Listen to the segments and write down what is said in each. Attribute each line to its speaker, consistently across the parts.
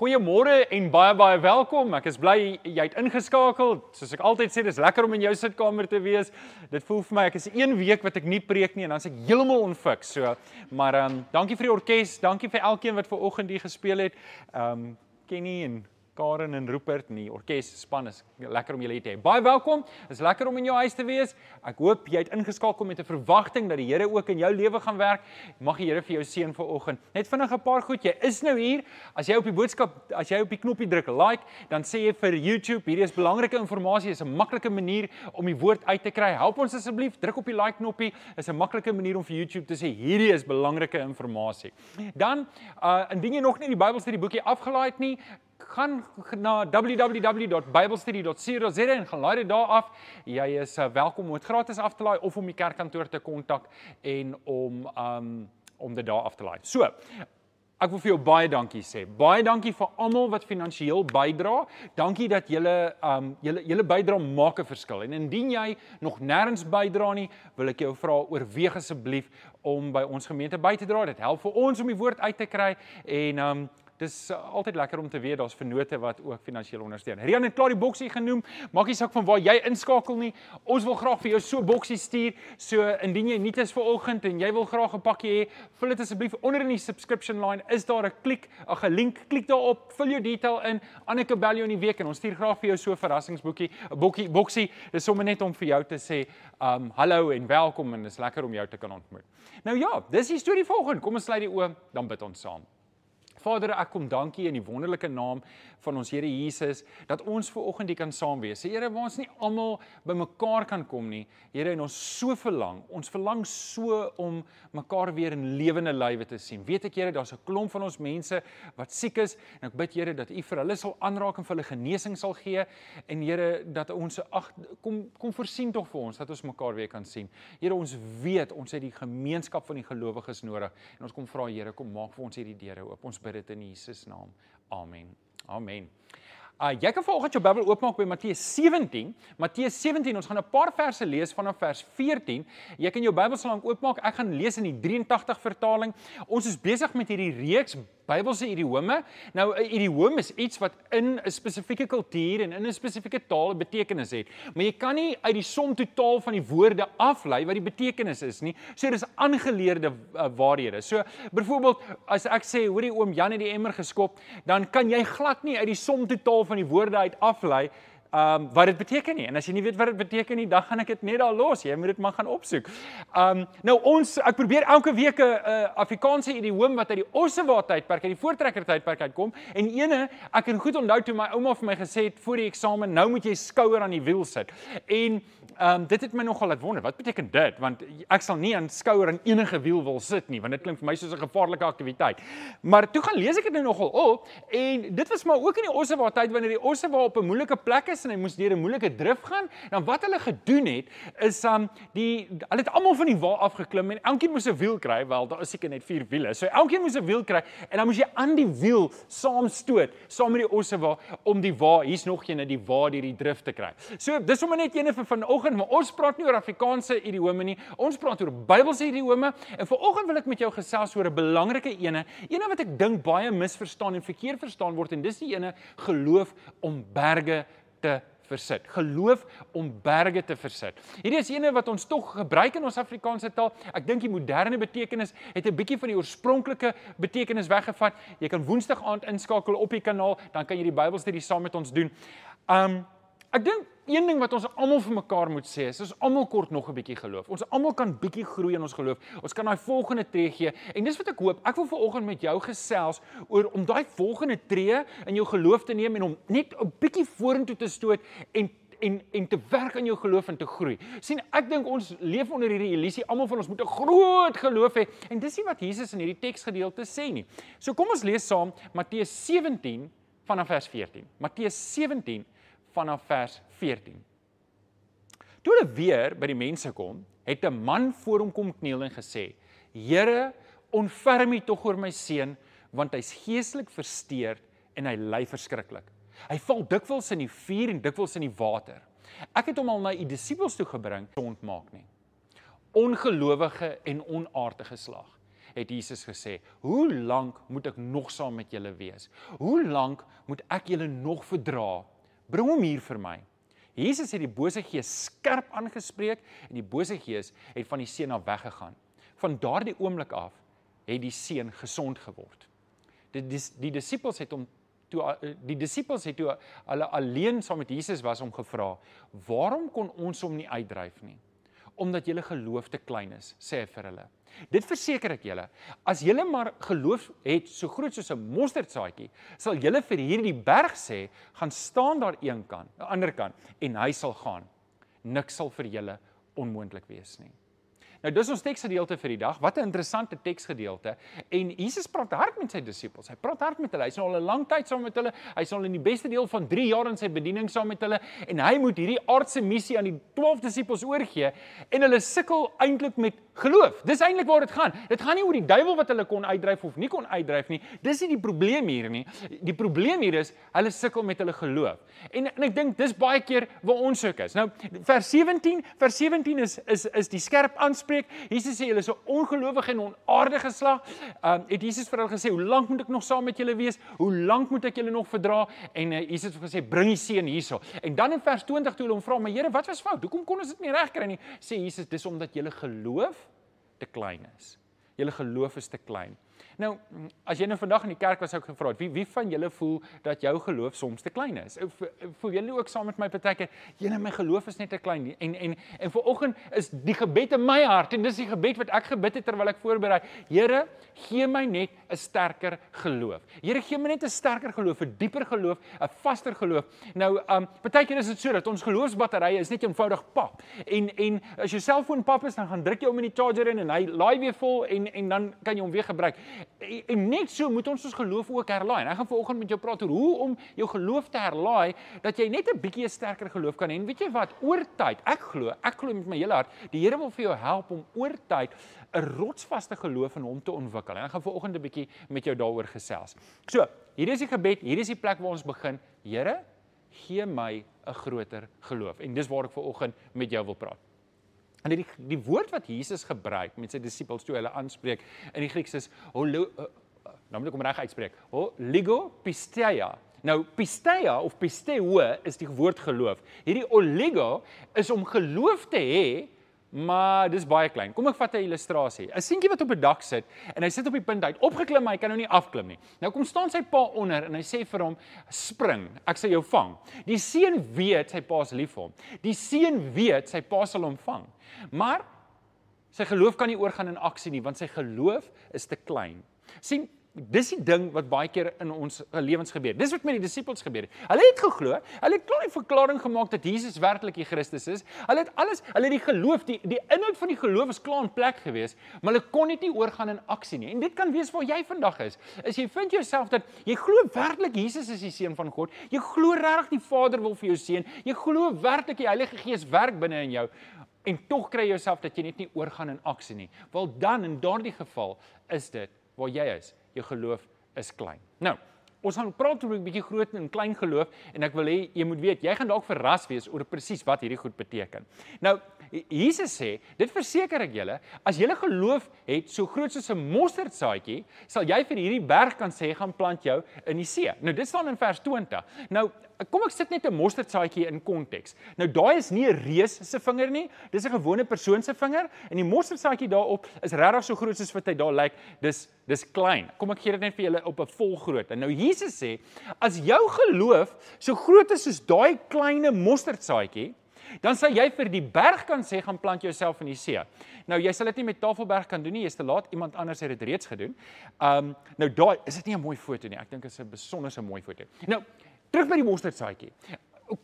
Speaker 1: Goeiemôre en baie baie welkom. Ek is bly jy het ingeskakel. Soos ek altyd sê, dis lekker om in jou sitkamer te wees. Dit voel vir my ek is 1 week wat ek nie preek nie en dan is ek heeltemal onfik. So, maar ehm um, dankie vir die orkes, dankie vir elkeen wat ver oggend hier gespeel het. Ehm um, Kenny en Karen en Rupert en die orkes span is lekker om julle hier te hê. Baie welkom. Is lekker om in jou huis te wees. Ek hoop jy het ingeskakel met 'n verwagting dat die Here ook in jou lewe gaan werk. Mag die Here vir jou seën vanoggend. Net vinnig 'n paar goed. Jy is nou hier. As jy op die boodskap, as jy op die knoppie druk like, dan sê jy vir YouTube, hierdie is belangrike inligting. Is 'n maklike manier om die woord uit te kry. Help ons asseblief, druk op die like knoppie. Is 'n maklike manier om vir YouTube te sê hierdie is belangrike inligting. Dan, uh indien jy nog nie die Bybelstudie boekie afgelaai het nie, gaan na www.biblestudy.co.za en gaan laai dit daar af. Jy is uh, welkom om dit gratis af te laai of om die kerkkantoor te kontak en om um om dit daar af te laai. So, Ek wil vir jou baie dankie sê. Baie dankie vir almal wat finansiëel bydra. Dankie dat julle um julle julle bydra maak 'n verskil. En indien jy nog nêrens bydra nie, wil ek jou vra oorweeg asseblief om by ons gemeente by te dra. Dit help vir ons om die woord uit te kry en um dis uh, altyd lekker om te weet daar's vennote wat ook finansiëel ondersteun. Rian het klaar die boksie genoem. Maak nie saak van waar jy inskakel nie. Ons wil graag vir jou so boksie stuur. So indien jy nuut is vir oggend en jy wil graag 'n pakkie hê, vul dit asseblief onder in die subscription line. Is daar 'n klik, 'n link, klik daarop, vul jou detail in. Anneke bel jou in die week en ons stuur graag vir jou so 'n verrassingsboekie, 'n bokkie, boksie. Dis sommer net om vir jou te sê, um hallo en welkom en dis lekker om jou te kan ontmoet. Nou ja, dis die storie volgende. Kom ons sluit die oë, dan bid ons saam. Vader, ek kom dankie in die wonderlike naam van ons Here Jesus dat ons ver oggend hier kan saam wees. Here, waar ons nie almal bymekaar kan kom nie. Here, en ons so verlang. Ons verlang so om mekaar weer in lewende lywe te sien. Weet ek Here, daar's 'n klomp van ons mense wat siek is en ek bid Here dat U vir hulle sal aanraak en vir hulle genesing sal gee en Here dat ons ag kom kom voorsien tog vir ons dat ons mekaar weer kan sien. Here, ons weet ons het die gemeenskap van die gelowiges nodig en ons kom vra Here, kom maak vir ons hierdie deure oop. Ons bid dit in Jesus naam. Amen. Amen. Uh jy kan vanoggend jou Bybel oopmaak by Matteus 17. Matteus 17, ons gaan 'n paar verse lees vanaf vers 14. Jy kan jou Bybel lank oopmaak. Ek gaan lees in die 83 vertaling. Ons is besig met hierdie reeks Bybelse idiome. Nou 'n idiom is iets wat in 'n spesifieke kultuur en in 'n spesifieke taal 'n betekenis het. Maar jy kan nie uit die som totaal van die woorde aflei wat die betekenis is nie. So dis aangeleerde uh, waarhede. So byvoorbeeld as ek sê hoorie oom Jan het die emmer geskop, dan kan jy glad nie uit die som totaal van die woorde uit aflei um wat dit beteken nie. En as jy nie weet wat dit beteken nie, dan gaan ek dit net daar los. Jy moet dit maar gaan opsoek. Um nou ons ek probeer elke week 'n uh, Afrikaanse idiom wat uit die Ossewa tydperk, uit die voortrekker tydperk uitkom en ene ek kan goed onthou toe my ouma vir my gesê het voor die eksamen, nou moet jy skouer aan die wiel sit. En um dit het my nogal laat wonder, wat beteken dit? Want ek sal nie aan skouer aan enige wiel wil sit nie, want dit klink vir my soos 'n gevaarlike aktiwiteit. Maar toe gaan lees ek dit nou nogal op en dit was maar ook in die Ossewa tyd wanneer die Ossewa op 'n moeilike plek is en hy moes deur 'n moeilike drif gaan. Dan wat hulle gedoen het is um die hulle het almal van die wa afgeklim en elkeen moes 'n wiel kry. Wel, daar is seker net 4 wiele. So elkeen moes 'n wiel kry en dan moes jy aan die wiel saam stoot saam met die osse wa om die wa, hier's nog een, die wa deur die drif te kry. So dis sommer net eene vanoggend, maar ons praat nie oor Afrikaanse idiome nie. Ons praat oor Bybelse idiome en vanoggend wil ek met jou gesels oor 'n belangrike ene, ene wat ek dink baie misverstaan en verkeerd verstaan word en dis die ene geloof om berge te versit. Geloof om berge te versit. Hierdie is ene wat ons tog gebruik in ons Afrikaanse taal. Ek dink die moderne betekenis het 'n bietjie van die oorspronklike betekenis weggevat. Jy kan Woensdag aand inskakel op die kanaal, dan kan jy die Bybelstudie saam met ons doen. Um Ek dink een ding wat ons almal vir mekaar moet sê is ons almal kort nog 'n bietjie geloof. Ons almal kan bietjie groei in ons geloof. Ons kan daai volgende tree gee. En dis wat ek hoop. Ek wil vanoggend met jou gesels oor om daai volgende tree in jou geloof te neem en om net 'n bietjie vorentoe te stoot en en en te werk aan jou geloof en te groei. sien ek dink ons leef onder hierdie illusie almal van ons moet 'n groot geloof hê en dis nie wat Jesus in hierdie teksgedeelte sê nie. So kom ons lees saam Matteus 17 vanaf vers 14. Matteus 17 vanaf vers 14. Toe hulle weer by die mense kom, het 'n man voor hom kom kniel en gesê: "Here, ontferm U tog oor my seun, want hy's geestelik versteurd en hy ly verskriklik. Hy val dikwels in die vuur en dikwels in die water. Ek het hom al na U disippels toe gebring, ont maak nie. Ongelowige en onaardige slag. het Jesus gesê, "Hoe lank moet ek nog saam met julle wees? Hoe lank moet ek julle nog verdra? Bring hom hier vir my." Jesus het die bose gees skerp aangespreek en die bose gees het van die seun af weggegaan. Van daardie oomblik af het die seun gesond geword. Die die, die disippels het hom toe die disippels het toe hulle alleen saam met Jesus was om gevra, "Waarom kon ons hom nie uitdryf nie?" omdat julle geloof te klein is, sê hy vir hulle. Dit verseker ek julle, as julle maar geloof het so groot soos 'n mosterdsaadjie, sal julle vir hierdie berg sê, gaan staan daar een kant, aan die ander kant en hy sal gaan. Niks sal vir julle onmoontlik wees nie. Nou dis ons teksgedeelte vir die dag. Wat 'n interessante teksgedeelte. En Jesus praat hard met sy disippels. Hy praat hard met hulle. Hy's al 'n lang tyd saam met hulle. Hy's al in die beste deel van 3 jaar in sy bediening saam met hulle en hy moet hierdie aardse missie aan die 12 disippels oorgee en hulle sukkel eintlik met geloof. Dis eintlik waar dit gaan. Dit gaan nie oor die duiwel wat hulle kon uitdryf of nie kon uitdryf nie. Dis nie die probleem hier nie. Die probleem hier is hulle sukkel met hulle geloof. En en ek dink dis baie keer waar ons suk is. Nou vers 17, vers 17 is is is die skerp aanspreek. Jesus sê julle is 'n ongelowige en onaardige geslag. Ehm um, het Jesus vir hulle gesê, "Hoe lank moet ek nog saam met julle wees? Hoe lank moet ek julle nog verdra?" En uh, Jesus het gesê, "Bring die seun hierso." En dan in vers 20 toe hulle hom vra, "Maar Here, wat was fout? Hoekom kon ons dit nie regkry nie?" Sê Jesus, "Dis omdat julle geloof te klein is. Julle geloof is te klein." Nou, as jy nou vandag in die kerk was, sou ek gevra het, wie wie van julle voel dat jou geloof soms te klein is? Voel julle ook saam met my partyke, julle my geloof is net te klein nie. En en en vanoggend is die gebed in my hart en dis die gebed wat ek gebid het terwyl ek voorberei. Here, gee my net 'n sterker geloof. Here, gee my net 'n sterker geloof, 'n dieper geloof, 'n vaster geloof. Nou, um partykeer is dit so dat ons geloofsbatterye is net eenvoudig pap. En en as jou selfoon pap is, dan gaan druk jy hom in die charger in en hy laai weer vol en en dan kan jy hom weer gebruik en net so moet ons ons geloof ook herlaai. En ek gaan vanoggend met jou praat oor hoe om jou geloof te herlaai dat jy net 'n bietjie 'n sterker geloof kan hê. En weet jy wat? Oor tyd, ek glo, ek glo met my hele hart, die Here wil vir jou help om oor tyd 'n rotsvaste geloof in hom te ontwikkel. En ek gaan vanoggend 'n bietjie met jou daaroor gesels. So, hier is die gebed, hier is die plek waar ons begin. Here, gee my 'n groter geloof. En dis waar ek vanoggend met jou wil praat. En die die woord wat Jesus gebruik met sy disippels toe hulle aanspreek in die Grieks is holo uh, nou moet ek hom reg uitspreek. Ho ligo pisteia. Nou pisteia of pisteo is die woord geloof. Hierdie oligo is om geloof te hê Maar dis baie klein. Kom ek vat 'n illustrasie. 'n Seentjie wat op 'n dak sit en hy sit op die punt uit opgeklim, maar hy kan nou nie afklim nie. Nou kom staan sy pa onder en hy sê vir hom: "Spring, ek sal jou vang." Die seun weet sy pa is lief vir hom. Die seun weet sy pa sal hom vang. Maar sy geloof kan nie oorgaan in aksie nie, want sy geloof is te klein. sien Dis die ding wat baie keer in ons lewens gebeur. Dis wat met die disippels gebeur het. Hulle het geglo, hulle het klaar 'n verklaring gemaak dat Jesus werklik die Christus is. Hulle het alles, hulle het die geloof, die die inhoud van die geloof is klaar in plek gewees, maar hulle kon net nie oorgaan in aksie nie. En dit kan wees waar jy vandag is. As jy vind jouself dat jy glo werklik Jesus is die seun van God, jy glo regtig die Vader wil vir jou seën, jy glo werklik die Heilige Gees werk binne in jou, en tog kry jy jouself dat jy net nie oorgaan in aksie nie. Wel dan in daardie geval is dit waar jy is jou geloof is klein. Nou, ons gaan praat oor 'n bietjie groot en klein geloof en ek wil hê jy moet weet, jy gaan dalk verras wees oor presies wat hierdie goed beteken. Nou, Jesus sê, dit verseker ek julle, as julle geloof het so groot soos 'n mosterdsaadjie, sal jy vir hierdie berg kan sê gaan plant jou in die see. Nou, dit staan in vers 20. Nou, kom ek sit net 'n mosterdsaadjie in konteks. Nou, daai is nie 'n reus se vinger nie, dis 'n gewone persoon se vinger en die mosterdsaadjie daarop is regtig so groot soos wat hy daar lyk. Dis dis klein. Kom ek gee dit net vir julle op 'n volgrootte. Nou Jesus sê, as jou geloof so groot is soos daai klein mosterdsaadjie, dan sal jy vir die berg kan sê gaan plant jouself in die see. Nou jy sal dit nie met Tafelberg kan doen nie, jy's te laat, iemand anders het dit reeds gedoen. Um nou daai is dit nie 'n mooi foto nie. Ek dink dit is 'n besonderse mooi foto. Nou terug by die mosterdsaadjie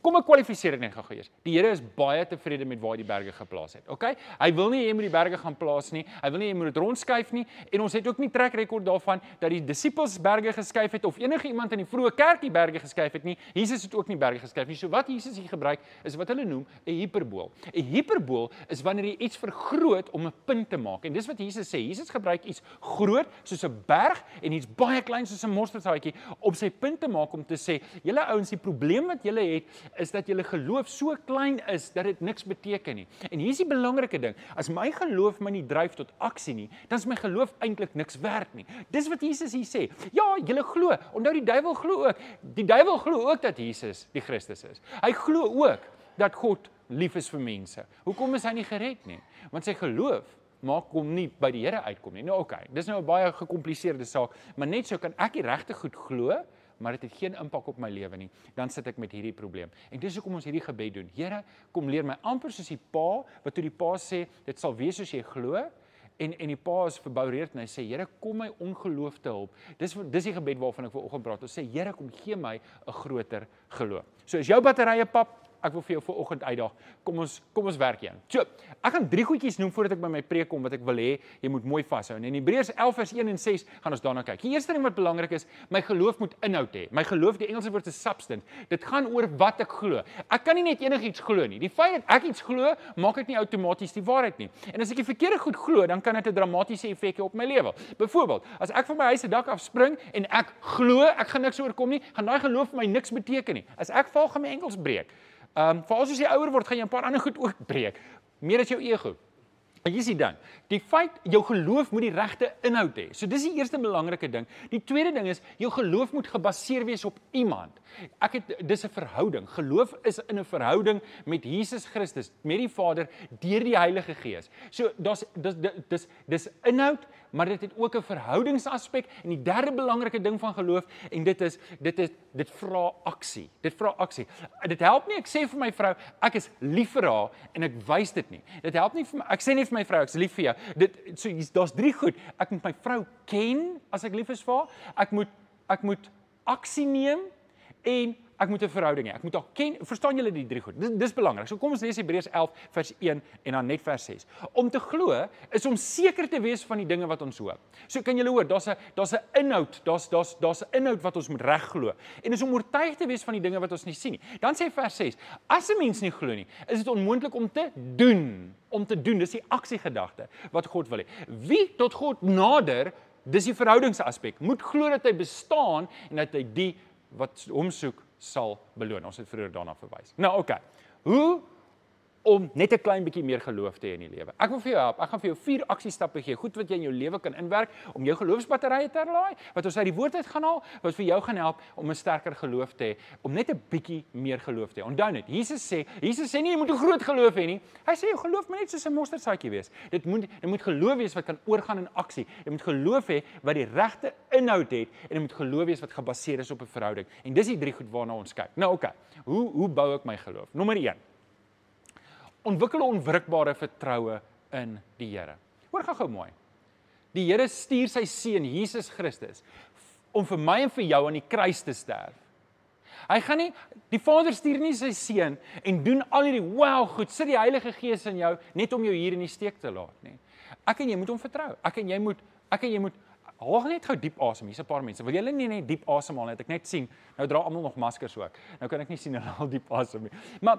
Speaker 1: kom ek kwalifiseer dit net gou eers. Die Here is baie tevrede met waar hy die berge geplaas het. OK? Hy wil nie jy moet die berge gaan plaas nie. Hy wil nie jy moet dit rondskuif nie en ons het ook nie trek rekord daarvan dat die disippels berge geskuif het of enige iemand in die vroeë kerk die berge geskuif het nie. Jesus het ook nie berge geskuif nie. So wat Jesus hier gebruik is wat hulle noem 'n hiperbool. 'n Hiperbool is wanneer jy iets vergroot om 'n punt te maak. En dis wat Jesus sê. Jesus gebruik iets groot soos 'n berg en iets baie klein soos 'n mosterdsaadjie om sy punt te maak om te sê: "Julle ouens, die probleem wat julle het is dat julle geloof so klein is dat dit niks beteken nie. En hier is die belangrike ding. As my geloof my nie dryf tot aksie nie, dan is my geloof eintlik niks werd nie. Dis wat Jesus hier sê. Ja, julle glo. Onthou die duiwel glo ook. Die duiwel glo ook dat Jesus die Christus is. Hy glo ook dat God lief is vir mense. Hoekom is hy nie gered nie? Want sy geloof maak hom nie by die Here uitkom nie. Nou oké, okay, dis nou 'n baie gekompliseerde saak, maar net so kan ek die regte goed glo maar dit het, het geen impak op my lewe nie, dan sit ek met hierdie probleem. En dis hoekom ons hierdie gebed doen. Here, kom leer my amper soos die pa wat toe die pa sê, dit sal wees soos jy glo en en die pa is verboureerd en hy sê Here kom my ongeloof te help. Dis dis die gebed waarvan ek vanoggend praat. Ons sê Here kom gee my 'n groter geloof. So is jou batterye pap ek wil vir jou vir oggend uitdaag. Kom ons kom ons werk hieraan. So, ek gaan drie goedjies noem voordat ek by my preek kom wat ek wil hê jy moet mooi vashou. En in Hebreërs 11 vers 1 en 6 gaan ons daarna kyk. Die eerste ding wat belangrik is, my geloof moet inhoud hê. My geloof, die Engelse woord is substance. Dit gaan oor wat ek glo. Ek kan nie net enigiets glo nie. Die feit dat ek iets glo, maak dit nie outomaties die waarheid nie. En as ek die verkeerde goed glo, dan kan dit 'n dramatiese effek hê op my lewe. Byvoorbeeld, as ek van my huis se dak af spring en ek glo ek gaan niks oorkom nie, gaan daai geloof vir my niks beteken nie. As ek val gaan my enkels breek. Ehm um, veral as jy ouer word, gaan jy 'n paar ander goed ook breek. Meer as jou ego. En jy sien dan, die feit jou geloof moet die regte inhoud hê. So dis die eerste belangrike ding. Die tweede ding is jou geloof moet gebaseer wees op iemand. Ek het dis 'n verhouding. Geloof is in 'n verhouding met Jesus Christus, met die Vader deur die Heilige Gees. So daar's dis dis dis inhoud, maar dit het ook 'n verhoudingsaspek en die derde belangrike ding van geloof en dit is dit is dit vra aksie. Dit vra aksie. Dit help nie ek sê vir my vrou ek is lief vir haar en ek wys dit nie. Dit help nie vir my ek sê nie vir my vrou ek's lief vir jou. Dit so daar's drie goed. Ek moet my vrou ken as ek lief is vir haar. Ek moet ek moet aksie neem en ek moet 'n verhouding hê. Ek moet haar ken. Verstaan julle die drie goed? Dis dis belangrik. So kom ons lees Hebreërs 11 vers 1 en dan net vers 6. Om te glo is om seker te wees van die dinge wat ons hoop. So kan julle hoor, daar's 'n daar's 'n inhoud, daar's daar's daar's 'n inhoud wat ons moet reg glo. En is om oortuig te wees van die dinge wat ons nie sien nie. Dan sê vers 6: As 'n mens nie glo nie, is dit onmoontlik om te doen, om te doen. Dis die aksiegedagte wat God wil hê. Wie tot God nader Dis die verhoudingsaspek. Moet glo dat hy bestaan en dat hy die wat hom soek sal beloon. Ons het vroeër daarna verwys. Nou. Okay. Hoe om net 'n klein bietjie meer geloof te hê in die lewe. Ek wil vir jou help. Ek gaan vir jou vier aksiestappe gee. Goed wat jy in jou lewe kan inwerk om jou geloofsbatterye te laai, wat ons uit die woord uit gaan haal, wat vir jou gaan help om 'n sterker geloof te hê, om net 'n bietjie meer geloof te hê. Onthou net, Jesus sê, Jesus sê nie jy moet 'n groot geloof hê nie. Hy sê jou geloof moet net soos 'n mosterdsaadjie wees. Dit moet dit moet geloof wees wat kan oorgaan in aksie. Jy moet geloof hê wat die regte inhoud het en dit moet geloof wees wat gebaseer is op 'n verhouding. En dis die drie goed waarna ons kyk. Nou oké. Okay. Hoe hoe bou ek my geloof? Nommer 1 ontwikkel 'n onwrikbare vertroue in die Here. Hoor gou-gou mooi. Die Here stuur sy seun Jesus Christus om vir my en vir jou aan die kruis te sterf. Hy gaan nie die Vader stuur nie sy seun en doen al hierdie wow goed, sit die Heilige Gees in jou net om jou hier in die steek te laat nie. Ek en jy moet hom vertrou. Ek en jy moet ek en jy moet haal net gou diep asem. Hier's 'n paar mense. Wil julle nie net diep asemhaal net? Ek net sien. Nou dra almal nog maskers ook. Nou kan ek nie sien hulle al diep asem nie. Maar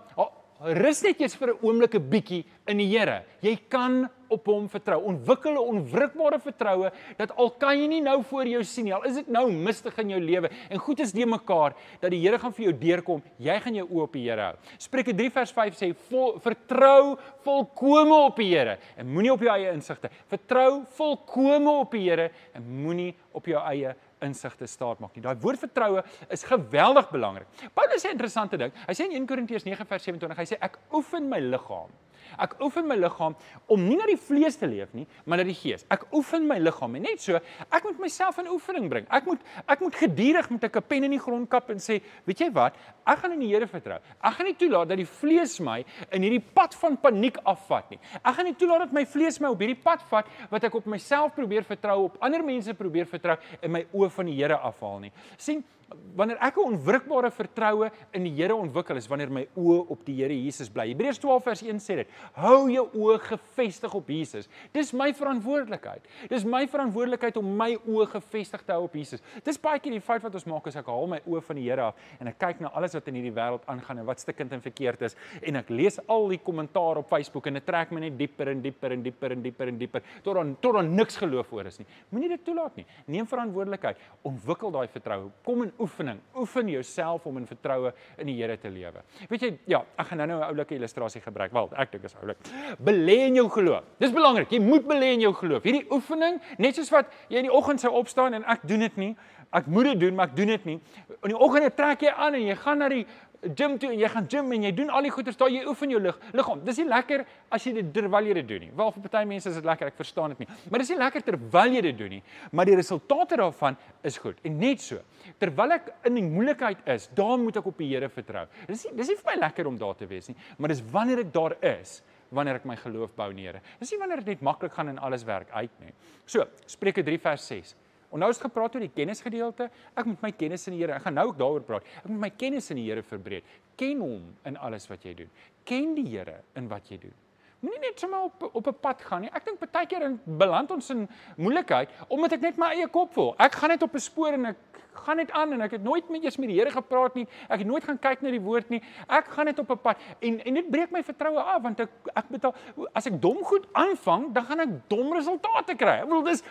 Speaker 1: rus net eers vir 'n oomblik 'n bietjie in die Here. Jy kan op hom vertrou. Ontwikkel 'n onwrikbare vertroue dat al kan jy nie nou voor jou sien nie, al is dit nou mistig in jou lewe en goed is die mekaar dat die Here gaan vir jou deurkom. Jy gaan jou oë op die Here hou. Spreuke 3 vers 5 sê vol, vertrou volkome op die Here en moenie op jou eie insigte. Vertrou volkome op die Here en moenie op jou eie insigte staat maak nie. Daai woord vertroue is geweldig belangrik. Paulus sê 'n interessante ding. Hy sê in 1 Korintiërs 9 vers 27, hy sê ek oefen my liggaam Ek oefen my liggaam om nie na die vlees te leef nie, maar na die gees. Ek oefen my liggaam en net so, ek moet myself in oefening bring. Ek moet ek moet gedurig met 'n pen in die grond kap en sê, weet jy wat? Ek gaan in die Here vertrou. Ek gaan nie toelaat dat die vlees my in hierdie pad van paniek afvat nie. Ek gaan nie toelaat dat my vlees my op hierdie pad vat wat ek op myself probeer vertrou, op ander mense probeer vertrou en my oë van die Here afhaal nie. sien wanneer ek 'n onwrikbare vertroue in die Here ontwikkel is wanneer my oë op die Here Jesus bly. Hebreërs 12 vers 1 sê dit: Hou jou oë gefestig op Jesus. Dis my verantwoordelikheid. Dis my verantwoordelikheid om my oë gefestig te hou op Jesus. Dis baie keer die fout wat ons maak as ek haal my oë van die Here af en ek kyk na alles wat in hierdie wêreld aangaan en wat stikkend en verkeerd is en ek lees al die kommentaar op Facebook en dit trek my net dieper en dieper en dieper en dieper en dieper tot dan tot dan niks geloof oor is nie. Moenie dit toelaat nie. Neem verantwoordelikheid. Ontwikkel daai vertroue. Kom in oefening. Oefen jouself om in vertroue in die Here te lewe. Weet jy, ja, ek gaan nou-nou 'n oulike illustrasie gebruik. Wel, ek dink is oulik. Belê in jou geloof. Dis belangrik. Jy moet belê in jou geloof. Hierdie oefening, net soos wat jy in die oggend sou opstaan en ek doen dit nie. Ek moet dit doen, maar ek doen dit nie. In die oggend trek jy aan en jy gaan na die gym toe en jy gaan gym en jy doen al die goeders daar jy oefen jou lig liggaam. Dis nie lekker as jy dit terwyl jy dit doen nie. Wel vir party mense is dit lekker, ek verstaan dit nie. Maar dis nie lekker terwyl jy dit doen nie, maar die resultate daarvan is goed. En net so, terwyl ek in die moeilikheid is, daar moet ek op die Here vertrou. Dis nie dis nie vir my lekker om daar te wees nie, maar dis wanneer ek daar is wanneer ek my geloof bou in die Here. Dis nie wanneer dit net maklik gaan en alles werk uit nie. So, Spreuke 3 vers 6. En nou is gepraat oor die kennisgedeelte. Ek moet my kennis in die Here. Ek gaan nou ook daaroor praat. Ek moet my kennis in die Here verbreek. Ken hom in alles wat jy doen. Ken die Here in wat jy doen. Moenie net sommer op op 'n pad gaan nie. Ek dink baie keer in beland ons in moeilikheid omdat ek net my eie kop wil. Ek gaan net op 'n spoor en ek gaan net aan en ek het nooit met eers met die Here gepraat nie. Ek het nooit gaan kyk na die woord nie. Ek gaan net op 'n pad en en dit breek my vertroue af want ek ek betaal as ek dom goed aanvang, dan gaan ek dom resultate kry. Ek bedoel dis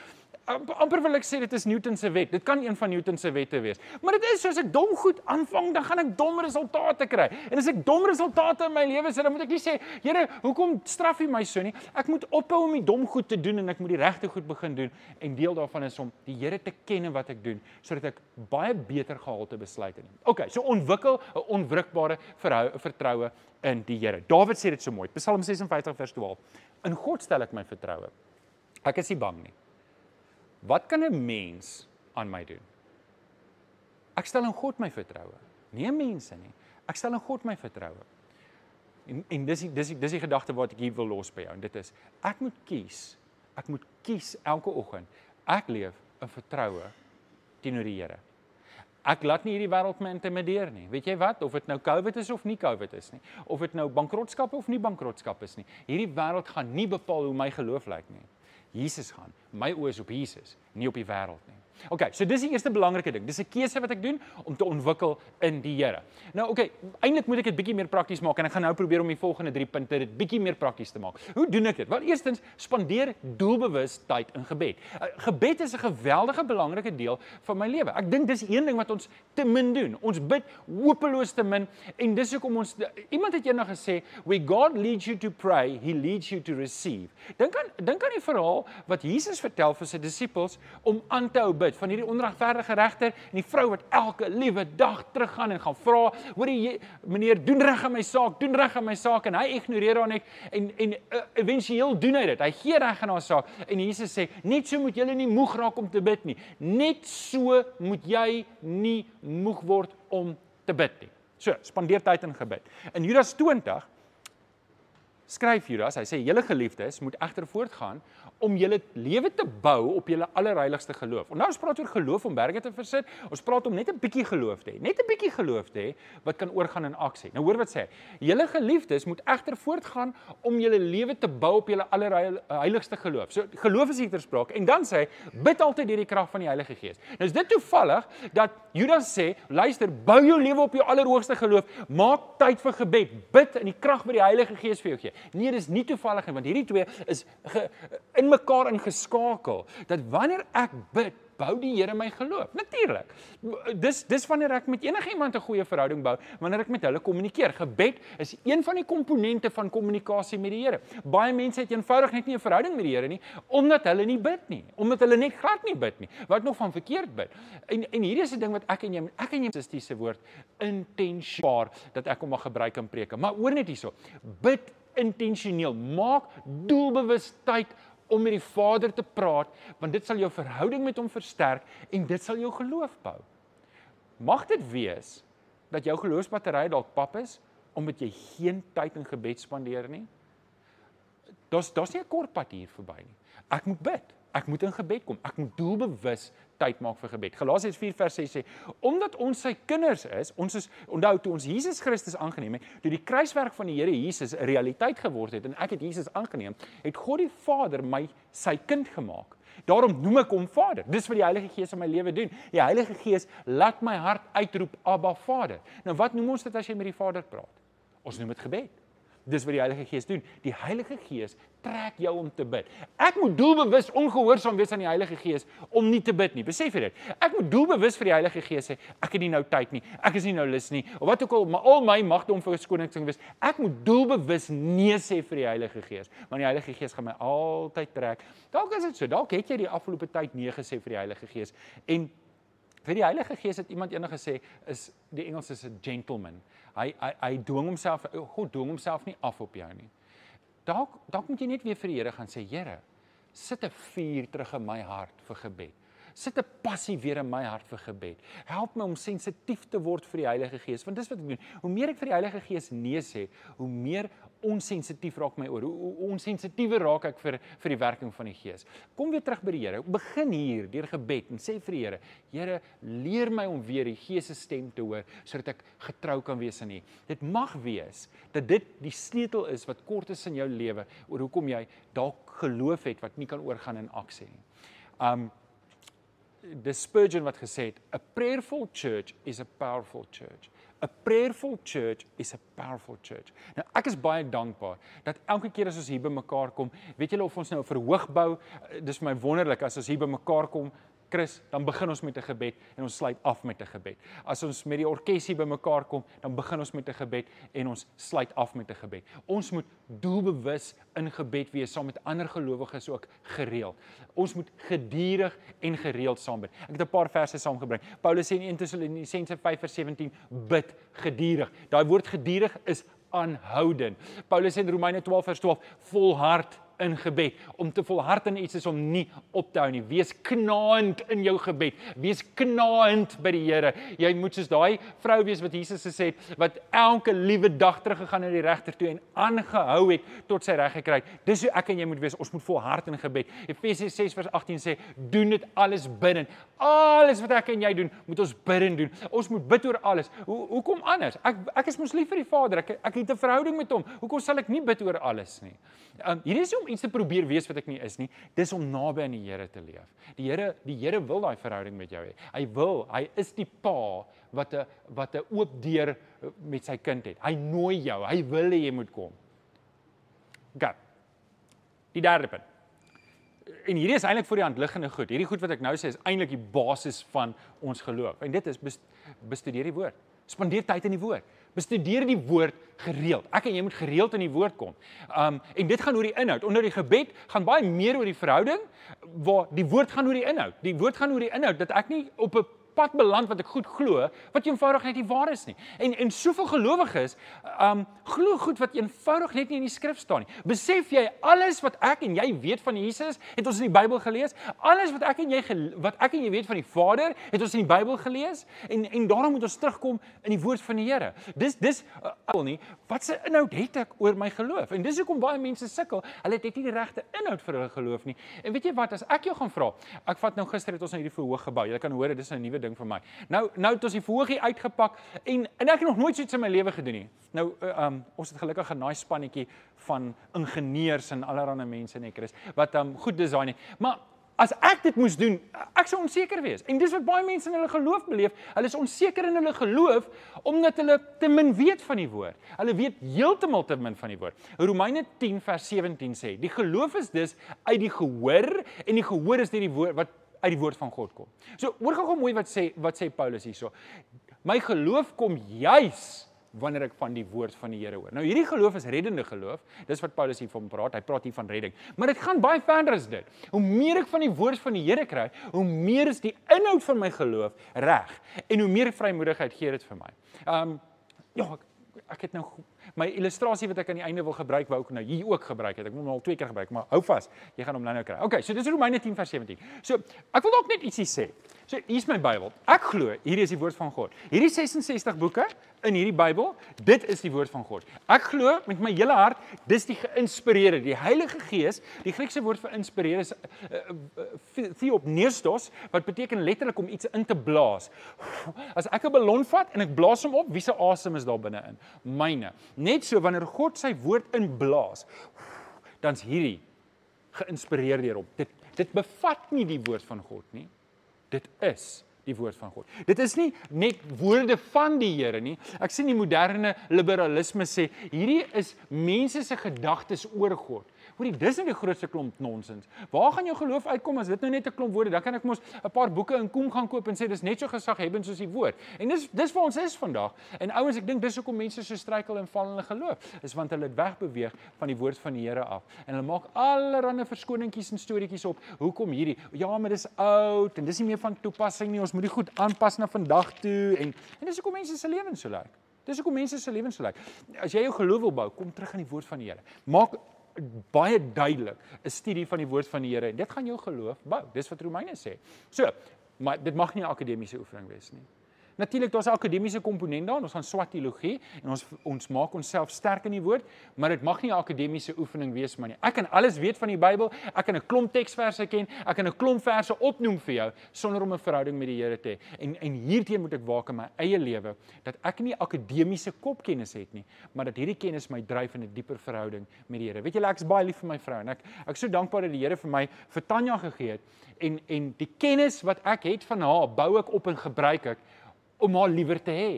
Speaker 1: amper wil ek sê dit is Newton se wet. Dit kan een van Newton se wette wees. Maar dit is soos ek dom goed aanvang, dan gaan ek dom resultate kry. En as ek dom resultate in my lewe sien, dan moet ek nie sê, Here, hoekom straf U my so nie? Ek moet ophou om die dom goed te doen en ek moet die regte goed begin doen. En deel daarvan is om die Here te ken en wat ek doen, sodat ek baie beter gehalte besluite neem. OK, so ontwikkel 'n onwrikbare vertroue in die Here. Dawid sê dit so mooi. Psalm 56 vers 12. In God stel ek my vertroue. Ek is nie bang nie. Wat kan 'n mens aan my doen? Ek stel in God my vertroue, nie mense nie. Ek stel in God my vertroue. En en dis die, dis die, dis die gedagte wat ek hier wil los by jou en dit is ek moet kies. Ek moet kies elke oggend. Ek leef in vertroue teenoor die Here. Ek laat nie hierdie wêreld my intimideer nie. Weet jy wat? Of dit nou COVID is of nie COVID is nie, of dit nou bankrotskap of nie bankrotskap is nie. Hierdie wêreld gaan nie bepaal hoe my geloof lyk nie. Jesus gaan. My oë is op Jesus, nie op die wêreld nie. OK, so dis die eerste belangrike ding. Dis 'n keuse wat ek doen om te ontwikkel in die Here. Nou OK, eintlik moet ek dit bietjie meer prakties maak en ek gaan nou probeer om die volgende 3 punte dit bietjie meer prakties te maak. Hoe doen ek dit? Wel, eerstens, spandeer doelbewus tyd in gebed. Uh, gebed is 'n geweldige belangrike deel van my lewe. Ek dink dis een ding wat ons te min doen. Ons bid hopeloos te min en dis hoekom ons iemand het eendag gesê, "We God leads you to pray, he leads you to receive." Dink aan dink aan die verhaal wat Jesus vertel vir sy disippels om aan te hou bid van hierdie onregverdige regter en die vrou wat elke liewe dag teruggaan en gaan vra, hoor jy meneer, doen reg aan my saak, doen reg aan my saak en hy ignoreer haar net en en uh, éventueel doen hy dit. Hy gee reg aan haar saak en Jesus sê, net so moet julle nie moeg raak om te bid nie. Net so moet jy nie moeg word om te bid nie. So, spandeer tyd in gebed. In Judas 20 skryf Judas, hy sê julle geliefdes moet egter voortgaan om julle lewe te bou op julle allerheiligste geloof. En nou ons praat oor geloof om berge te versit. Ons praat om net 'n bietjie geloof te hê, net 'n bietjie geloof te hê wat kan oorgaan in aksie. Nou hoor wat sê hy. Julle geliefdes moet egter voortgaan om julle lewe te bou op julle allerheiligste geloof. So geloof is hier ter sprake. En dan sê hy bid altyd deur die krag van die Heilige Gees. Nou is dit toevallig dat Judas sê, luister, bou jou lewe op jou allerhoogste geloof. Maak tyd vir gebed. Bid in die krag wat die Heilige Gees vir jou gee. Nee, dis nie toevallig nie, want hierdie twee is ge, in in mekaar ingeskakel dat wanneer ek bid, bou die Here my geloof. Natuurlik. Dis dis wanneer ek met enigiemand 'n goeie verhouding bou, wanneer ek met hulle kommunikeer. Gebed is een van die komponente van kommunikasie met die Here. Baie mense het eenvoudig net nie 'n verhouding met die Here nie omdat hulle nie bid nie, omdat hulle net glad nie bid nie. Wat nog van verkeerd bid. En en hierdie is 'n ding wat ek en jy ek en jy is dis se woord intensiaar dat ek hom mag gebruik in preke. Maar hoor net hierso. Bid intentioneel. Maak doelbewus tyd om met die Vader te praat, want dit sal jou verhouding met hom versterk en dit sal jou geloof bou. Mag dit wees dat jou geloofsbattery dalk pap is omdat jy geen tyd in gebed spandeer nie. Daar's daar's nie 'n kort pad hier verby nie. Ek moet bid. Ek moet in gebed kom. Ek moet doelbewus tyd maak vir gebed. Galasiërs 4 vers 6 sê: "Omdat ons sy kinders is, ons is onthou toe ons Jesus Christus aangeneem het, toe die kruiswerk van die Here Jesus 'n realiteit geword het en ek het Jesus aangeneem, het God die Vader my sy kind gemaak. Daarom noem ek hom Vader. Dis wat die Heilige Gees in my lewe doen. Die Heilige Gees laat my hart uitroep Abba Vader. Nou wat noem ons dit as jy met die Vader praat? Ons noem dit gebed. Dis wat die Heilige Gees doen. Die Heilige Gees trek jou om te bid. Ek moet doelbewus ongehoorsaam wees aan die Heilige Gees om nie te bid nie. Besef jy dit? Ek moet doelbewus vir die Heilige Gees sê, ek het nie nou tyd nie. Ek is nie nou lus nie. Of wat ook al, maar al my magte om vir verskoning wees. Ek moet doelbewus nee sê vir die Heilige Gees, want die Heilige Gees gaan my altyd trek. Dalk is dit so. Dalk het jy die afgelope tyd nee gesê vir die Heilige Gees en vir die Heilige Gees het iemand eendag gesê is die Engels is 'n gentleman. Hy hy hy dwing homself God dwing homself nie af op jou nie. Dalk dalk moet jy net weer vir die Here gaan sê Here, sit 'n vuur terug in my hart vir gebed. Sit 'n passie weer in my hart vir gebed. Help my om sensitief te word vir die Heilige Gees, want dis wat ek doen. Hoe meer ek vir die Heilige Gees nee sê, hoe meer onsensitief raak my oor. Hoe onsensitiewer raak ek vir vir die werking van die Gees. Kom weer terug by die Here. Begin hier deur gebed en sê vir die Here: Here, leer my om weer die Gees se stem te hoor sodat ek getrou kan wees aan U. Dit mag wees dat dit die sleutel is wat kort is in jou lewe oor hoekom jy dalk geloof het wat nie kan oorgaan in aksie nie. Um the Spurgeon wat gesê het, a prayerful church is a powerful church. A prayerful church is a powerful church. Nou ek is baie dankbaar dat elke keer as ons hier bymekaar kom, weet julle of ons nou 'n verhoog bou, dis vir my wonderlik as ons hier bymekaar kom Chris, dan begin ons met 'n gebed en ons sluit af met 'n gebed. As ons met die orkesie bymekaar kom, dan begin ons met 'n gebed en ons sluit af met 'n gebed. Ons moet doelbewus in gebed wees saam met ander gelowiges ook gereeld. Ons moet gedurig en gereeld saam bid. Ek het 'n paar verse saamgebring. Paulus sê in 1 Tessalonisense 5:17 bid gedurig. Daai woord gedurig is aanhoudend. Paulus sê in Romeine 12:12 volhard in gebed. Om te volhard in iets is om nie op te hou nie. Wees knaand in jou gebed. Wees knaand by die Here. Jy moet soos daai vrou wees wat Jesus gesê het wat elke liewe dag teruggegaan na die regter toe en aangehou het tot sy reg gekry het. Dis hoe ek en jy moet wees. Ons moet volhard in gebed. Efesiërs 6:18 sê, "Doen dit alles bidden." Alles wat ek en jy doen, moet ons bidden doen. Ons moet bid oor alles. Hoe hoekom anders? Ek ek is mos lief vir die Vader. Ek ek het 'n verhouding met hom. Hoekom sal ek nie bid oor alles nie? Um, hierdie is om iets te probeer wees wat ek nie is nie. Dis om naby aan die Here te leef. Die Here, die Here wil daai verhouding met jou hê. Hy wil, hy is die Pa wat 'n wat 'n oop deur eh, met sy kind het. Hy nooi jou. Hy wil hê jy moet kom. OK. Die derde punt. En hierdie is eintlik vir die hand liggende goed. Hierdie goed wat ek nou sê is eintlik die basis van ons geloof. En dit is bestudeer die woord. Spandeer tyd in die woord bestudeer die woord gereeld. Ek en jy moet gereeld in die woord kom. Um en dit gaan oor die inhoud. Onder die gebed gaan baie meer oor die verhouding waar die woord gaan oor die inhoud. Die woord gaan oor die inhoud dat ek nie op 'n pad beland wat ek goed glo, wat eenvoudig net nie waar is nie. En en soveel gelowiges, um glo goed wat eenvoudig net nie in die skrif staan nie. Besef jy alles wat ek en jy weet van Jesus, het ons in die Bybel gelees? Alles wat ek en jy wat ek en jy weet van die Vader, het ons in die Bybel gelees? En en daarom moet ons terugkom in die woord van die Here. Dis dis al uh, nie wat se inhoud het ek oor my geloof? En dis hoekom baie mense sukkel. Hulle het nie die regte inhoud vir hulle geloof nie. En weet jy wat, as ek jou gaan vra, ek vat nou gister het ons na hierdie verhoog gebou. Jy kan hoor dit is 'n nuwe ding vir my. Nou nou het ons die verhoogie uitgepak en en ek het nog nooit so iets in my lewe gedoen nie. Nou uh, um ons het gelukkig 'n nice spannetjie van ingenieurs en allerlei mense net Chris wat um goed design het. Maar As ek dit moes doen, ek sou onseker wees. En dis wat baie mense in hulle geloof beleef. Hulle is onseker in hulle geloof omdat hulle te min weet van die woord. Hulle weet heeltemal te min van die woord. Romeine 10 vers 17 sê: "Die geloof is dus uit die gehoor en die gehoor is deur die woord wat uit die woord van God kom. So hoor gou-gou mooi wat sê wat sê Paulus hierso. My geloof kom juis wanneer ek van die woord van die Here hoor. Nou hierdie geloof is reddende geloof. Dis wat Paulus hier van praat. Hy praat hier van redding. Maar dit gaan baie verder as dit. Hoe meer ek van die woord van die Here kry, hoe meer is die inhoud van my geloof reg en hoe meer vrymoedigheid gee dit vir my. Um ja, ek, ek het nou my illustrasie wat ek aan die einde wil gebruik wou ek nou hier ook gebruik het. Ek moet hom al twee keer gebruik, maar hou vas. Jy gaan hom nou-nou kry. Okay, so dis Romeine 10 vers 17. So, ek wil dalk net ietsie sê. So, hier's my Bybel. Ek glo hierdie is die woord van God. Hierdie 66 boeke in hierdie Bybel, dit is die woord van God. Ek glo met my hele hart, dis die geïnspireerde, die Heilige Gees. Die Griekse woord vir inspireer is uh, uh, theopneustos wat beteken letterlik om iets in te blaas. As ek 'n ballon vat en ek blaas hom op, wie se asem is daar binne-in? Myne. Net so wanneer God sy woord inblaas, dan's hierdie geïnspireer deur hom. Dit dit bevat nie die woord van God nie. Dit is die woord van God. Dit is nie net woorde van die Here nie. Ek sien die moderne liberalisme sê hierdie is mense se gedagtes oor God. Hoorie, dis net die grootste klomp nonsens. Waar gaan jou geloof uitkom as dit nou net 'n klomp woorde? Dan kan ek mos 'n paar boeke in Koem gaan koop en sê dis net so gesaghebend soos die woord. En dis dis waar ons is vandag. En ouens, ek dink dis hoekom mense so struikel en val in hulle geloof, is want hulle het wegbeweeg van die woord van die Here af. En hulle maak allerlei verskoningkies en storieetjies op. Hoekom hierdie? Ja, maar dis oud en dis nie meer van toepassing nie. Ons moet dit goed aanpas na vandag toe en en dis hoekom mense se lewens so lyk. Dis hoekom mense se lewens so lyk. As jy jou geloof wil bou, kom terug aan die woord van die Here. Maak baie duidelik 'n studie van die woord van die Here en dit gaan jou geloof bou. Dis wat Romeine sê. So, maar dit mag nie 'n akademiese oefening wees nie. Natuurlik daar's 'n akademiese komponent daar. Ons gaan swat teologie en ons ons maak onsself sterk in die woord, maar dit mag nie 'n akademiese oefening wees man nie. Ek kan alles weet van die Bybel. Ek kan 'n klomp teksverse ken. Ek kan 'n klomp verse opnoem vir jou sonder om 'n verhouding met die Here te hê. En en hierteen moet ek waak in my eie lewe dat ek nie akademiese kopkennis het nie, maar dat hierdie kennis my dryf in 'n dieper verhouding met die Here. Weet julle, ek is baie lief vir my vrou en ek ek is so dankbaar dat die Here vir my vir Tanya gegee het en en die kennis wat ek het van haar bou ek op en gebruik ek om haar liewer te hê.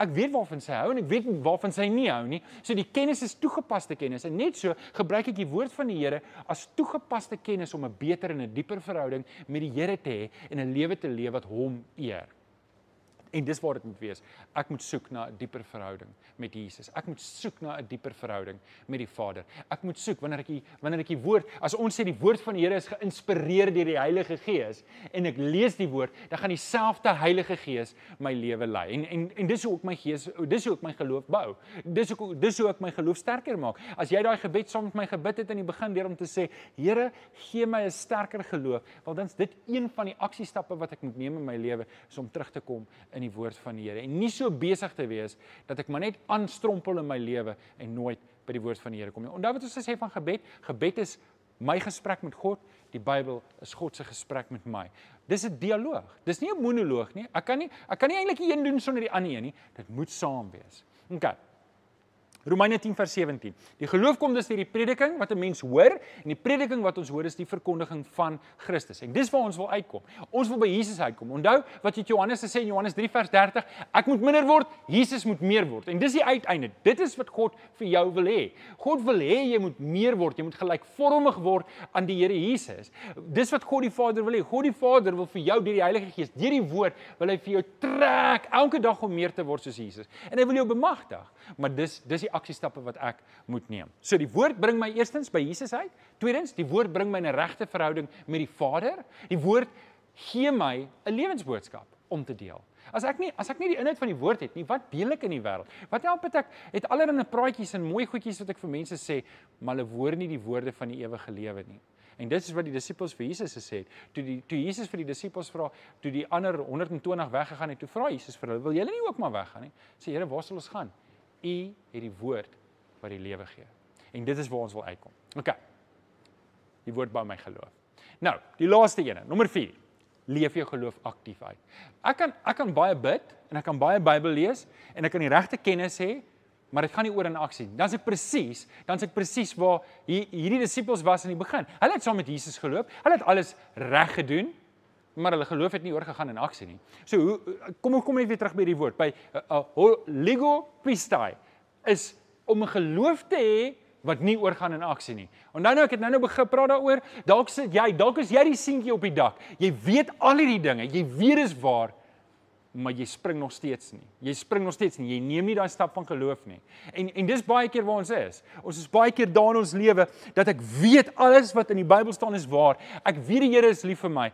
Speaker 1: Ek weet waarvan sy hou en ek weet waarvan sy nie hou nie. So die kennis is toegepaste kennis en net so gebruik ek die woord van die Here as toegepaste kennis om 'n beter en 'n dieper verhouding met die Here te hê en 'n lewe te leef wat hom eer. En dis waar dit moet wees. Ek moet soek na 'n dieper verhouding met Jesus. Ek moet soek na 'n dieper verhouding met die Vader. Ek moet soek wanneer ek die wanneer ek die woord, as ons sê die woord van die Here is geïnspireer deur die Heilige Gees en ek lees die woord, dan gaan dieselfde Heilige Gees my lewe lei. En en en dis hoe ek my gees, dis hoe ek my geloof bou. Dis hoe dis hoe ek my geloof sterker maak. As jy daai gebed saam met my gebid het in die begin deur om te sê, Here, gee my 'n sterker geloof, want dan's dit een van die aksiestappe wat ek moet neem in my lewe, is om terug te kom in in die woord van die Here en nie so besig te wees dat ek maar net aanstrompel in my lewe en nooit by die woord van die Here kom nie. Onthou wat ons gesê van gebed, gebed is my gesprek met God, die Bybel is God se gesprek met my. Dis 'n dialoog. Dis nie 'n monoloog nie. Ek kan nie ek kan nie eintlik een doen sonder die ander een nie. Dit moet saam wees. OK. Romeine 10 vers 17. Die geloof kom dus deur die prediking wat 'n mens hoor en die prediking wat ons hoor is die verkondiging van Christus. En dis waar ons wil uitkom. Ons wil by Jesus uitkom. Onthou wat jy Johannes gesê in Johannes 3 vers 30, ek moet minder word, Jesus moet meer word. En dis die uiteinde. Dit is wat God vir jou wil hê. God wil hê jy moet meer word, jy moet gelykvormig word aan die Here Jesus. Dis wat God die Vader wil hê. God die Vader wil vir jou deur die Heilige Gees, deur die woord, wil hy vir jou trek elke dag om meer te word soos Jesus. En hy wil jou bemagtig. Maar dis dis die aksiestappe wat ek moet neem. So die woord bring my eerstens by Jesus uit. Tweedens, die woord bring my in 'n regte verhouding met die Vader. Die woord gee my 'n lewensboodskap om te deel. As ek nie as ek nie die inhoud van die woord het nie, wat deel ek in die wêreld? Wat help dit ek het allerlei praatjies en mooi goedjies wat ek vir mense sê, maar hulle hoor nie die woorde van die ewige lewe nie. En dit is wat die disippels vir Jesus gesê het. Toe die toe Jesus vir die disippels vra, toe die ander 120 weggegaan het, toe vra Jesus vir hulle, "Wil julle nie ook maar weggaan nie?" Sê Here, waar sal ons gaan? U het die woord wat die lewe gee. En dit is waar ons wil uitkom. OK. Die woord bou my geloof. Nou, die laaste een, nommer 4. Leef jou geloof aktief uit. Ek kan ek kan baie bid en ek kan baie Bybel lees en ek kan die regte kennis hê, maar dit gaan nie oor in aksie nie. Dan's ek presies, dan's ek presies waar hier, hierdie disippels was in die begin. Hulle het saam met Jesus geloop. Hulle het alles reg gedoen maar hulle geloof het nie oorgegaan in aksie nie. So hoe kom kom net weer terug by die woord by uh, uh, lego pistai is om 'n geloof te hê wat nie oorgaan in aksie nie. Onthou nou ek het nou nou begin praat daaroor. Dalk sit jy, dalk is jy die seentjie op die dak. Jy weet al hierdie dinge. Jy weet dis waar, maar jy spring nog steeds nie. Jy spring nog steeds nie. Jy neem nie daai stap van geloof nie. En en dis baie keer waar ons is. Ons is baie keer daar in ons lewe dat ek weet alles wat in die Bybel staan is waar. Ek weet die Here is lief vir my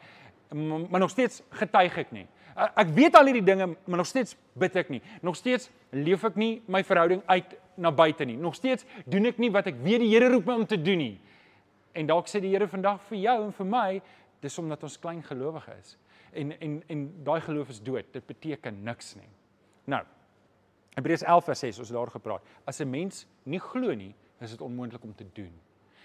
Speaker 1: maar nog steeds getuig ek nie. Ek weet al hierdie dinge, maar nog steeds bid ek nie. Nog steeds leef ek nie my verhouding uit na buite nie. Nog steeds doen ek nie wat ek weet die Here roep my om te doen nie. En dalk sê die Here vandag vir jou en vir my, dis omdat ons klein gelowige is. En en en daai geloof is dood. Dit beteken niks nie. Nou. Hebreërs 11 vers 6 ons daar gepraat. As 'n mens nie glo nie, is dit onmoontlik om te doen.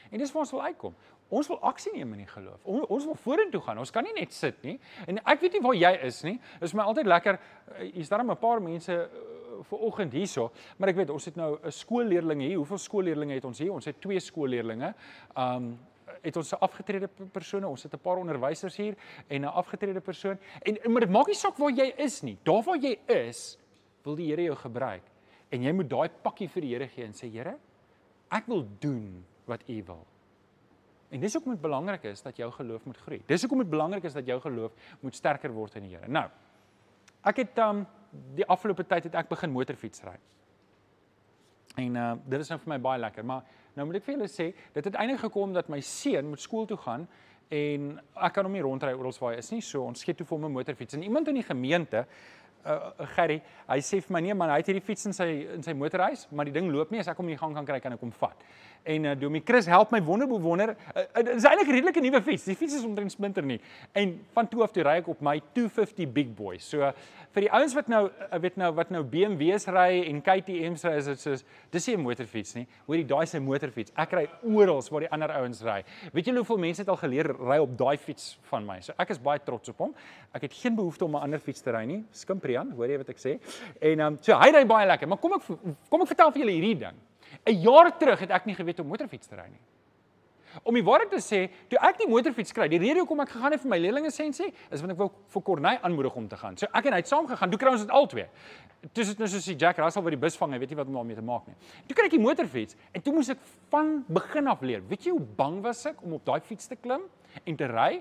Speaker 1: En dis waar ons wil uitkom. Ons wil aksie neem in die geloof. On, ons wil vorentoe gaan. Ons kan nie net sit nie. En ek weet nie waar jy is nie. Dit is my altyd lekker. Eh, hier's daar 'n paar mense uh, vir oggend hierso, maar ek weet ons het nou 'n skoolleerlinge hier. Hoeveel skoolleerlinge het ons hier? Ons het twee skoolleerlinge. Um het ons 'n afgetrede persone, ons het 'n paar onderwysers hier en 'n afgetrede persoon. En maar dit maak nie saak waar jy is nie. Daar waar jy is, wil die Here jou gebruik. En jy moet daai pakkie vir die Here gee en sê Here, ek wil doen wat U wil. En dis hoekom dit belangrik is dat jou geloof moet groei. Dis hoekom dit belangrik is dat jou geloof moet sterker word in die Here. Nou, ek het um die afgelope tyd het ek begin motorfiets ry. En uh dit is nou vir my baie lekker, maar nou moet ek vir julle sê, dit het eintlik gekom dat my seun moet skool toe gaan en ek kan hom nie rondry oral waar hy is nie. So ons skiet toe vir hom 'n motorfiets. En iemand in die gemeente uh, uh Gerry, hy sê vir my nee man, hy het hierdie fiets in sy in sy motorhuis, maar die ding loop nie as ek hom in die gang kan kry kan ek hom vat en uh, Domie Chris help my wonderbo wonder. Uh, uh, dit is eintlik 'n redelike nuwe fiets. Die fiets is omtrent splinter nie. En van toe af toe ry ek op my 250 Big Boy. So uh, vir die ouens wat nou uh, weet nou wat nou BMW's ry en KTM's ry is dit soos dis nie 'n motorfiets nie. Hoorie, daai is 'n motorfiets. Ek ry oral waar die ander ouens ry. Weet julle hoeveel mense het al geleer ry op daai fiets van my? So ek is baie trots op hom. Ek het geen behoefte om 'n ander fiets te ry nie. Skimprian, hoor jy wat ek sê? En um, so hy ry baie lekker, maar kom ek kom ek vertel vir julle hierdie ding. 'n Jaar terug het ek nie geweet hoe motorfiets te ry nie. Om die waarheid te sê, toe ek die motorfiets kry, die rede hoekom ek gegaan het vir my leerlingesensie is want ek wou vir Corneille aanmoedig om te gaan. So ek en hy het saam gegaan. Toe kry ons dit albei. Toe sit nou soos die Jack Russell wat die bus vang, hy weet nie wat om daarmee te maak nie. Toe kry ek die motorfiets en toe moes ek van begin af leer. Weet jy hoe bang was ek om op daai fiets te klim en te ry?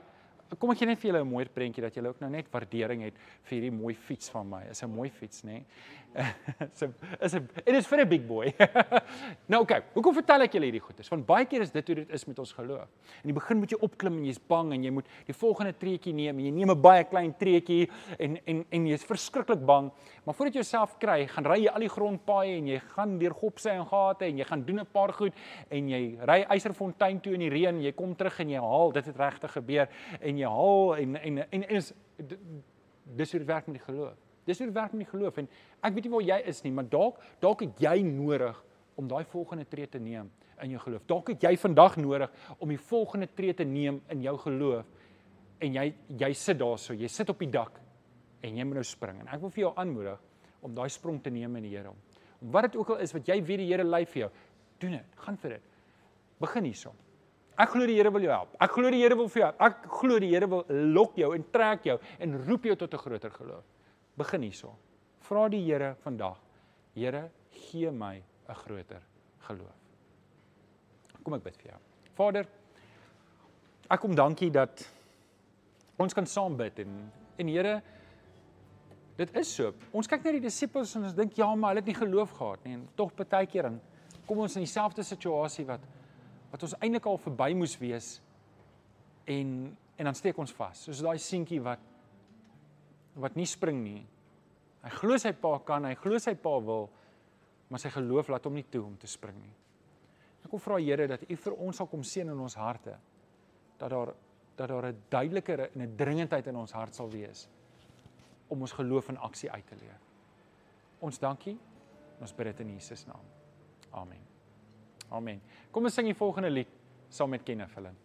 Speaker 1: Kom ek gee net vir julle 'n mooi prentjie dat julle ook nou net waardering het vir hierdie mooi fiets van my. Is 'n mooi fiets, nê? is 'n is 'n it is vir 'n big boy. nou okay, hoekom vertel ek julle hierdie goedes? Want baie keer is dit hoe dit is met ons geloof. In die begin moet jy opklim en jy's bang en jy moet die volgende treetjie neem en jy neem 'n baie klein treetjie en en en jy's verskriklik bang. Maar voordat jy jouself kry, gaan ry jy al die grondpaaie en jy gaan deur gopse en gate en jy gaan doen 'n paar goed en jy ry Eiserfontein toe in die reën, jy kom terug en jy haal, dit het regtig gebeur en jy haal en en en, is dis hoe dit werk met die geloof. Dis hoe dit werk met die geloof en ek weet nie waar jy is nie, maar dalk dalk het jy nodig om daai volgende tree te neem in jou geloof. Dalk het jy vandag nodig om die volgende tree te neem in jou geloof en jy jy sit daarso, jy sit op die dak en jy moet nou spring en ek wil vir jou aanmoedig om daai sprong te neem in die Here. Om wat dit ook al is wat jy weet die Here lei vir jou, doen dit. Gaan vir dit. Begin hierson. Ek glo die Here wil jou help. Ek glo die Here wil vir jou. Ek glo die Here wil lok jou en trek jou en roep jou tot 'n groter geloof. Begin hierso. Vra die Here vandag. Here, gee my 'n groter geloof. Kom ek bid vir jou. Vader, ek kom dankie dat ons kan saam bid en en Here dit is so. Ons kyk na die disippels en ons dink ja, maar hulle het nie geloof gehad nie en tog baie keer dan kom ons in dieselfde situasie wat wat ons eintlik al verby moes wees en en dan steek ons vas. Soos daai seentjie wat wat nie spring nie. Hy glo sy pa kan, hy glo sy pa wil, maar sy geloof laat hom nie toe om te spring nie. Ek kom vra Here dat U vir ons sal kom seën in ons harte. Dat daar dat daar 'n duideliker en 'n dringendheid in ons hart sal wees om ons geloof in aksie uit te leef. Ons dankie. Ons bid dit in Jesus naam. Amen. Amen. Kom ons sing die volgende lied saam met Kenneth Villen.